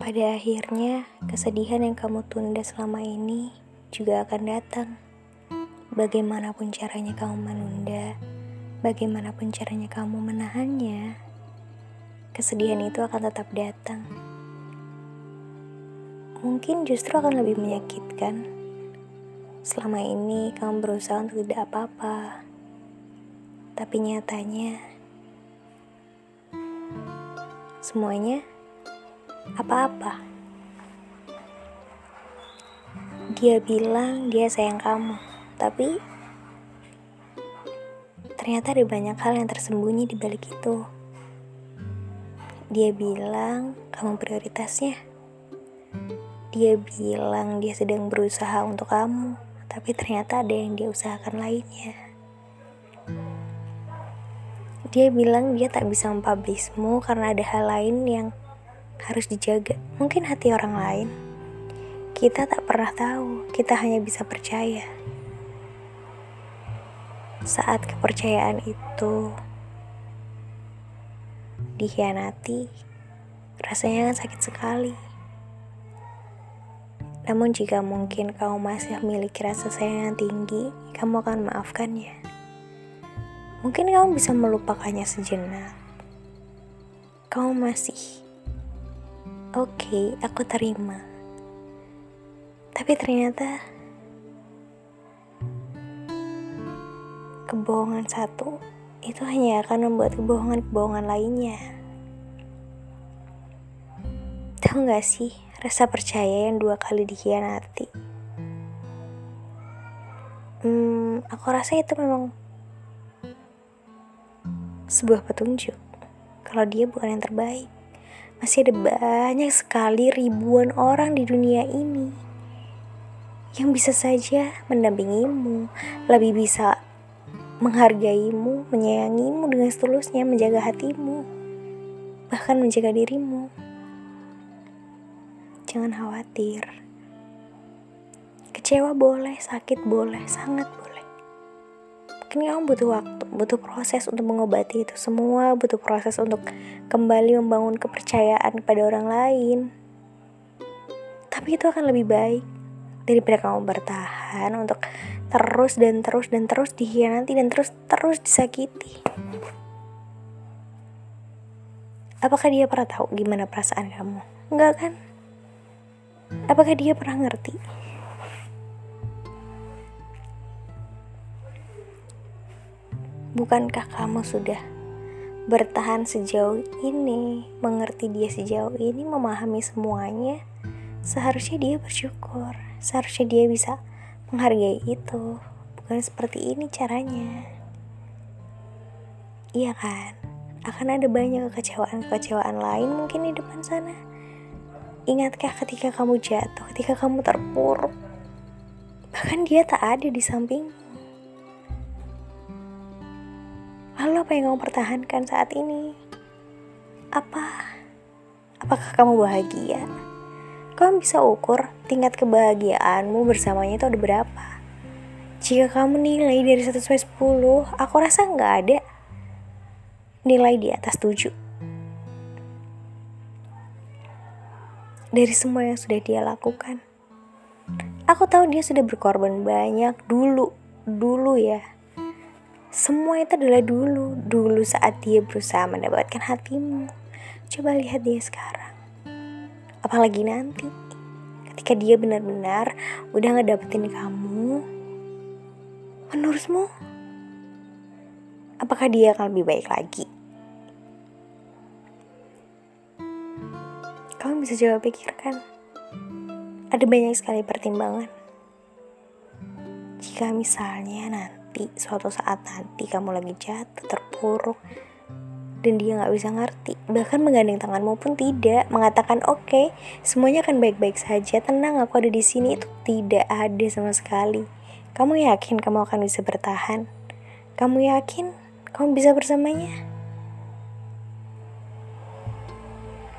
Pada akhirnya, kesedihan yang kamu tunda selama ini juga akan datang. Bagaimanapun caranya kamu menunda, bagaimanapun caranya kamu menahannya, kesedihan itu akan tetap datang. Mungkin justru akan lebih menyakitkan. Selama ini kamu berusaha untuk tidak apa-apa, tapi nyatanya semuanya apa-apa. Dia bilang dia sayang kamu, tapi ternyata ada banyak hal yang tersembunyi di balik itu. Dia bilang kamu prioritasnya. Dia bilang dia sedang berusaha untuk kamu, tapi ternyata ada yang dia usahakan lainnya. Dia bilang dia tak bisa mempublismu karena ada hal lain yang harus dijaga. Mungkin hati orang lain. Kita tak pernah tahu, kita hanya bisa percaya. Saat kepercayaan itu dikhianati, rasanya kan sakit sekali. Namun jika mungkin kamu masih memiliki rasa sayang yang tinggi, kamu akan maafkannya. Mungkin kamu bisa melupakannya sejenak. Kamu masih oke, okay, aku terima. Tapi ternyata kebohongan satu itu hanya akan membuat kebohongan-kebohongan lainnya. Tahu gak sih rasa percaya yang dua kali dikhianati? Hmm, aku rasa itu memang sebuah petunjuk kalau dia bukan yang terbaik. Masih ada banyak sekali ribuan orang di dunia ini yang bisa saja mendampingimu, lebih bisa menghargaimu, menyayangimu dengan setulusnya, menjaga hatimu, bahkan menjaga dirimu. Jangan khawatir. Kecewa boleh, sakit boleh, sangat Mungkin kamu butuh waktu, butuh proses untuk mengobati itu semua, butuh proses untuk kembali membangun kepercayaan kepada orang lain. Tapi itu akan lebih baik daripada kamu bertahan untuk terus dan terus dan terus dikhianati dan terus terus disakiti. Apakah dia pernah tahu gimana perasaan kamu? Enggak kan? Apakah dia pernah ngerti? Bukankah kamu sudah bertahan sejauh ini, mengerti dia sejauh ini, memahami semuanya? Seharusnya dia bersyukur, seharusnya dia bisa menghargai itu. Bukan seperti ini caranya. Iya kan? Akan ada banyak kekecewaan-kekecewaan lain mungkin di depan sana. Ingatkah ketika kamu jatuh, ketika kamu terpuruk? Bahkan dia tak ada di sampingmu Lalu apa yang kamu pertahankan saat ini? Apa? Apakah kamu bahagia? Kamu bisa ukur tingkat kebahagiaanmu bersamanya itu ada berapa? Jika kamu nilai dari 1 sampai 10, aku rasa nggak ada nilai di atas 7. Dari semua yang sudah dia lakukan. Aku tahu dia sudah berkorban banyak dulu, dulu ya semua itu adalah dulu, dulu saat dia berusaha mendapatkan hatimu. Coba lihat dia sekarang. Apalagi nanti, ketika dia benar-benar udah ngedapetin kamu, menurutmu, apakah dia akan lebih baik lagi? Kamu bisa coba pikirkan. Ada banyak sekali pertimbangan. Jika misalnya nanti nanti suatu saat nanti kamu lagi jatuh terpuruk dan dia nggak bisa ngerti. Bahkan menggandeng tanganmu pun tidak mengatakan oke okay, semuanya akan baik-baik saja tenang aku ada di sini. Itu tidak ada sama sekali. Kamu yakin kamu akan bisa bertahan? Kamu yakin kamu bisa bersamanya?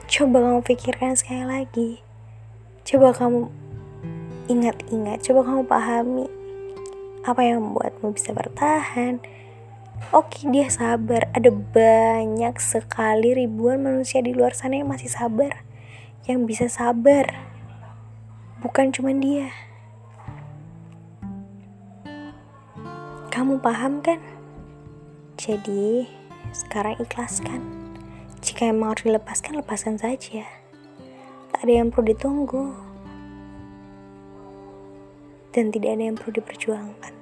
Coba kamu pikirkan sekali lagi. Coba kamu ingat-ingat coba kamu pahami apa yang membuatmu bisa bertahan Oke dia sabar Ada banyak sekali ribuan manusia di luar sana yang masih sabar yang bisa sabar. Bukan cuma dia. Kamu paham kan? Jadi, sekarang ikhlaskan. Jika emang harus dilepaskan, lepaskan saja. Tak ada yang perlu ditunggu. Dan tidak ada yang perlu diperjuangkan.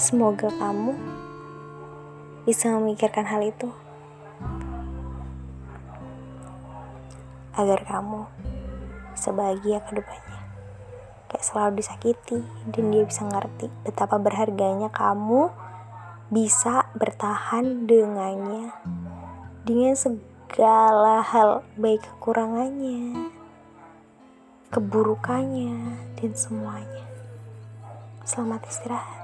Semoga kamu bisa memikirkan hal itu. Agar kamu bisa bahagia ke depannya. Kayak selalu disakiti dan dia bisa ngerti betapa berharganya kamu bisa bertahan dengannya dengan segala hal baik kekurangannya keburukannya dan semuanya. Selamat istirahat